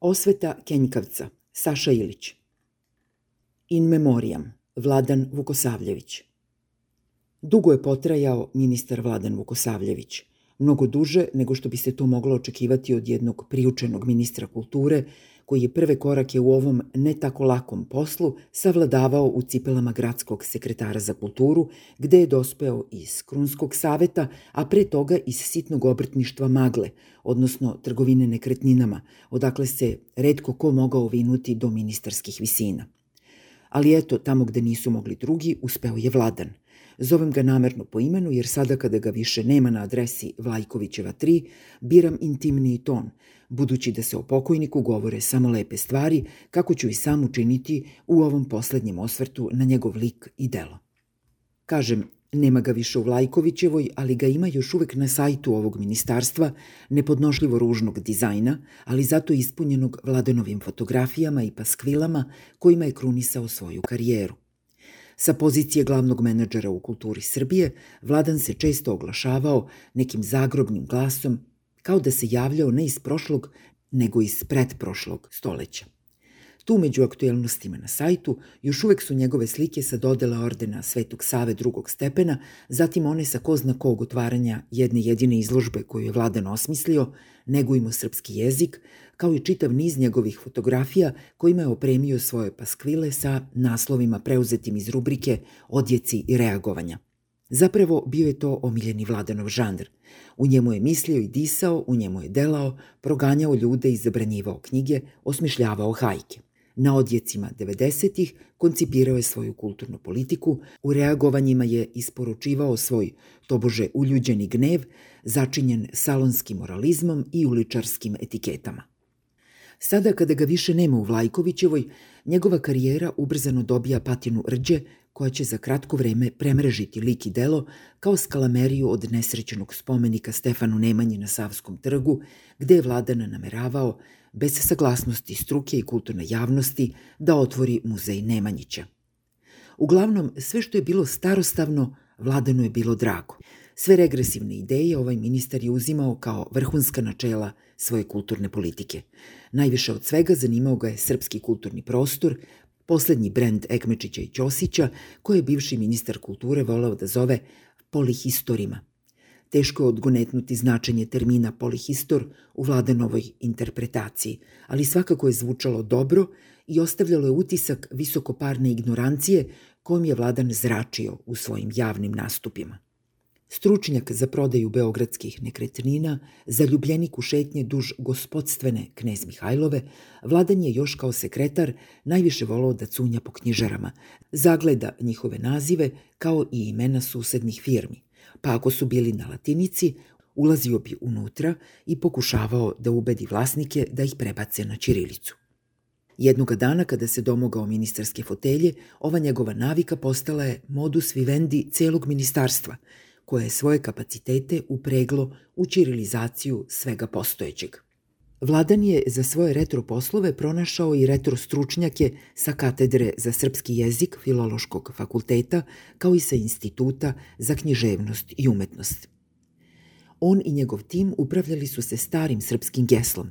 Osveta Kenjkavca, Saša Ilić. In memoriam, Vladan Vukosavljević. Dugo je potrajao ministar Vladan Vukosavljević, mnogo duže nego što bi se to moglo očekivati od jednog priučenog ministra kulture koji je prve korake u ovom ne tako lakom poslu savladavao u cipelama gradskog sekretara za kulturu, gde je dospeo iz Krunskog saveta, a pre toga iz sitnog obrtništva Magle, odnosno trgovine nekretninama, odakle se redko ko mogao vinuti do ministarskih visina. Ali eto, tamo gde nisu mogli drugi, uspeo je Vladan. Zovem ga namerno po imenu jer sada kada ga više nema na adresi Vlajkovićeva 3, biram intimniji ton, budući da se o pokojniku govore samo lepe stvari, kako ću i sam učiniti u ovom poslednjem osvrtu na njegov lik i delo. Kažem, nema ga više u Vlajkovićevoj, ali ga ima još uvek na sajtu ovog ministarstva, nepodnošljivo ružnog dizajna, ali zato ispunjenog Vladanovim fotografijama i paskvilama kojima je krunisao svoju karijeru. Sa pozicije glavnog menadžera u kulturi Srbije, Vladan se često oglašavao nekim zagrobnim glasom, kao da se javljao ne iz prošlog, nego iz predprošlog stoleća. Tu među aktuelnostima na sajtu još uvek su njegove slike sa dodela ordena Svetog Save drugog stepena, zatim one sa ko zna kog otvaranja jedne jedine izložbe koju je Vladan osmislio, Negujmo srpski jezik, kao i čitav niz njegovih fotografija kojima je opremio svoje paskvile sa naslovima preuzetim iz rubrike Odjeci i reagovanja. Zapravo bio je to omiljeni Vladanov žanr. U njemu je mislio i disao, u njemu je delao, proganjao ljude i zabranjivao knjige, osmišljavao hajke. Na odjecima 90-ih koncipirao je svoju kulturnu politiku, u reagovanjima je isporučivao svoj tobože uljuđeni gnev, začinjen salonskim moralizmom i uličarskim etiketama. Sada kada ga više nema u Vlajkovićevoj, njegova karijera ubrzano dobija patinu rđe koja će za kratko vreme premrežiti lik i delo kao skalameriju od nesrećenog spomenika Stefanu Nemanji na Savskom trgu, gde je vladana nameravao, bez saglasnosti struke i kulturne javnosti, da otvori muzej Nemanjića. Uglavnom, sve što je bilo starostavno, vladanu je bilo drago. Sve regresivne ideje ovaj ministar je uzimao kao vrhunska načela svoje kulturne politike. Najviše od svega zanimao ga je srpski kulturni prostor, poslednji brend Ekmečića i Ćosića, koji je bivši ministar kulture voleo da zove polihistorima. Teško je odgonetnuti značenje termina polihistor u vladanovoj interpretaciji, ali svakako je zvučalo dobro i ostavljalo je utisak visokoparne ignorancije kojom je vladan zračio u svojim javnim nastupima. Stručnjak za prodaju beogradskih nekretnina, zaljubljenik u šetnje duž gospodstvene knez Mihajlove, vladan je još kao sekretar najviše volao da cunja po knjižarama, zagleda njihove nazive kao i imena susednih firmi, pa ako su bili na latinici, ulazio bi unutra i pokušavao da ubedi vlasnike da ih prebace na Ćirilicu. Jednoga dana kada se domogao ministarske fotelje, ova njegova navika postala je modus vivendi celog ministarstva – koje je svoje kapacitete upreglo u čirilizaciju svega postojećeg. Vladan je za svoje retro poslove pronašao i retro stručnjake sa katedre za srpski jezik Filološkog fakulteta, kao i sa instituta za književnost i umetnost. On i njegov tim upravljali su se starim srpskim geslom.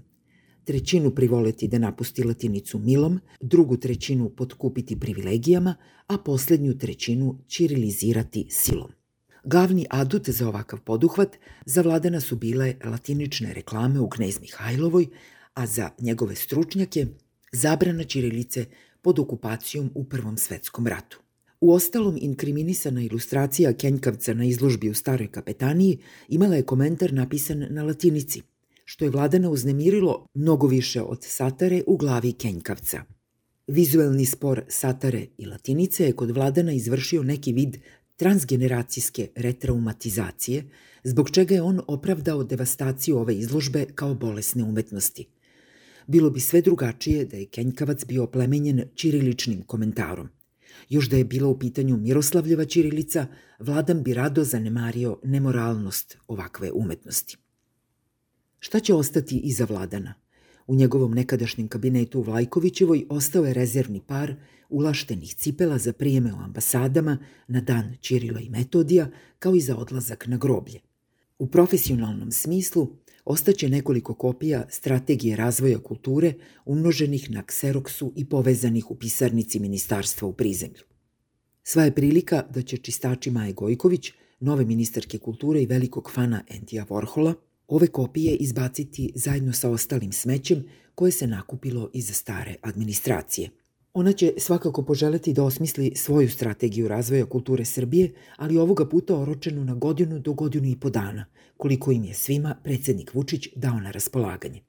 Trećinu privoleti da napusti latinicu milom, drugu trećinu potkupiti privilegijama, a poslednju trećinu čirilizirati silom. Glavni adut za ovakav poduhvat zavladana su bile latinične reklame u Knez Mihajlovoj, a za njegove stručnjake zabrana Ćirilice pod okupacijom u Prvom svetskom ratu. U ostalom, inkriminisana ilustracija Kenjkavca na izložbi u Staroj kapetaniji imala je komentar napisan na latinici, što je vladana uznemirilo mnogo više od satare u glavi Kenjkavca. Vizuelni spor satare i latinice je kod vladana izvršio neki vid transgeneracijske retraumatizacije, zbog čega je on opravdao devastaciju ove izložbe kao bolesne umetnosti. Bilo bi sve drugačije da je Kenjkavac bio oplemenjen čiriličnim komentarom. Još da je bila u pitanju Miroslavljeva Čirilica, Vladan bi rado zanemario nemoralnost ovakve umetnosti. Šta će ostati iza Vladana? U njegovom nekadašnjem kabinetu u Vlajkovićevoj ostao je rezervni par ulaštenih cipela za prijeme u ambasadama na dan Čirila i Metodija, kao i za odlazak na groblje. U profesionalnom smislu, ostaće nekoliko kopija strategije razvoja kulture umnoženih na kseroksu i povezanih u pisarnici ministarstva u prizemlju. Sva je prilika da će čistači Maje Gojković, nove ministarke kulture i velikog fana Endija Vorhola, ove kopije izbaciti zajedno sa ostalim smećem koje se nakupilo iz stare administracije. Ona će svakako poželeti da osmisli svoju strategiju razvoja kulture Srbije, ali ovoga puta oročenu na godinu do godinu i po dana, koliko im je svima predsednik Vučić dao na raspolaganje.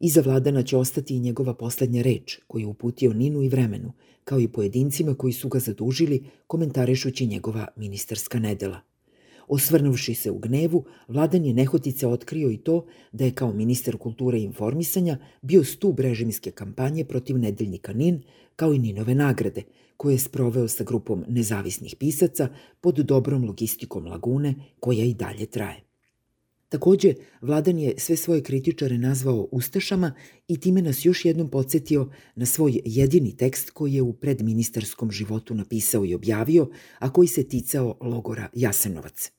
Iza Vladana će ostati i njegova poslednja reč, koju je uputio Ninu i vremenu, kao i pojedincima koji su ga zadužili komentarišući njegova ministarska nedela – Osvrnuvši se u gnevu, Vladan je nehotice otkrio i to da je kao ministar kulture i informisanja bio stub režimske kampanje protiv nedeljnika NIN, kao i Ninove nagrade, koje je sproveo sa grupom nezavisnih pisaca pod dobrom logistikom lagune, koja i dalje traje. Takođe, Vladan je sve svoje kritičare nazvao ustašama i time nas još jednom podsjetio na svoj jedini tekst koji je u predministarskom životu napisao i objavio, a koji se ticao logora Jasenovac.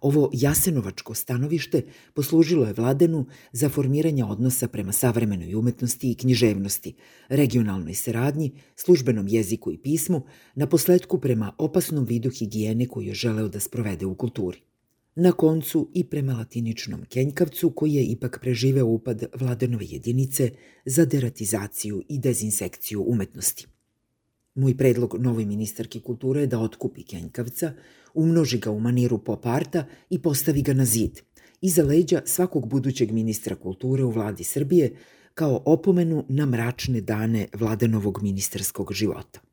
Ovo jasenovačko stanovište poslužilo je Vladenu za formiranje odnosa prema savremenoj umetnosti i književnosti, regionalnoj saradnji, službenom jeziku i pismu, na posledku prema opasnom vidu higijene koju je želeo da sprovede u kulturi. Na koncu i prema latiničnom Kenjkavcu koji je ipak preživeo upad Vladenove jedinice za deratizaciju i dezinsekciju umetnosti. Moj predlog novoj ministarki kulture je da otkupi Kenjkavca, umnoži ga u maniru pop arta i postavi ga na zid, iza leđa svakog budućeg ministra kulture u vladi Srbije, kao opomenu na mračne dane vladenovog ministarskog života.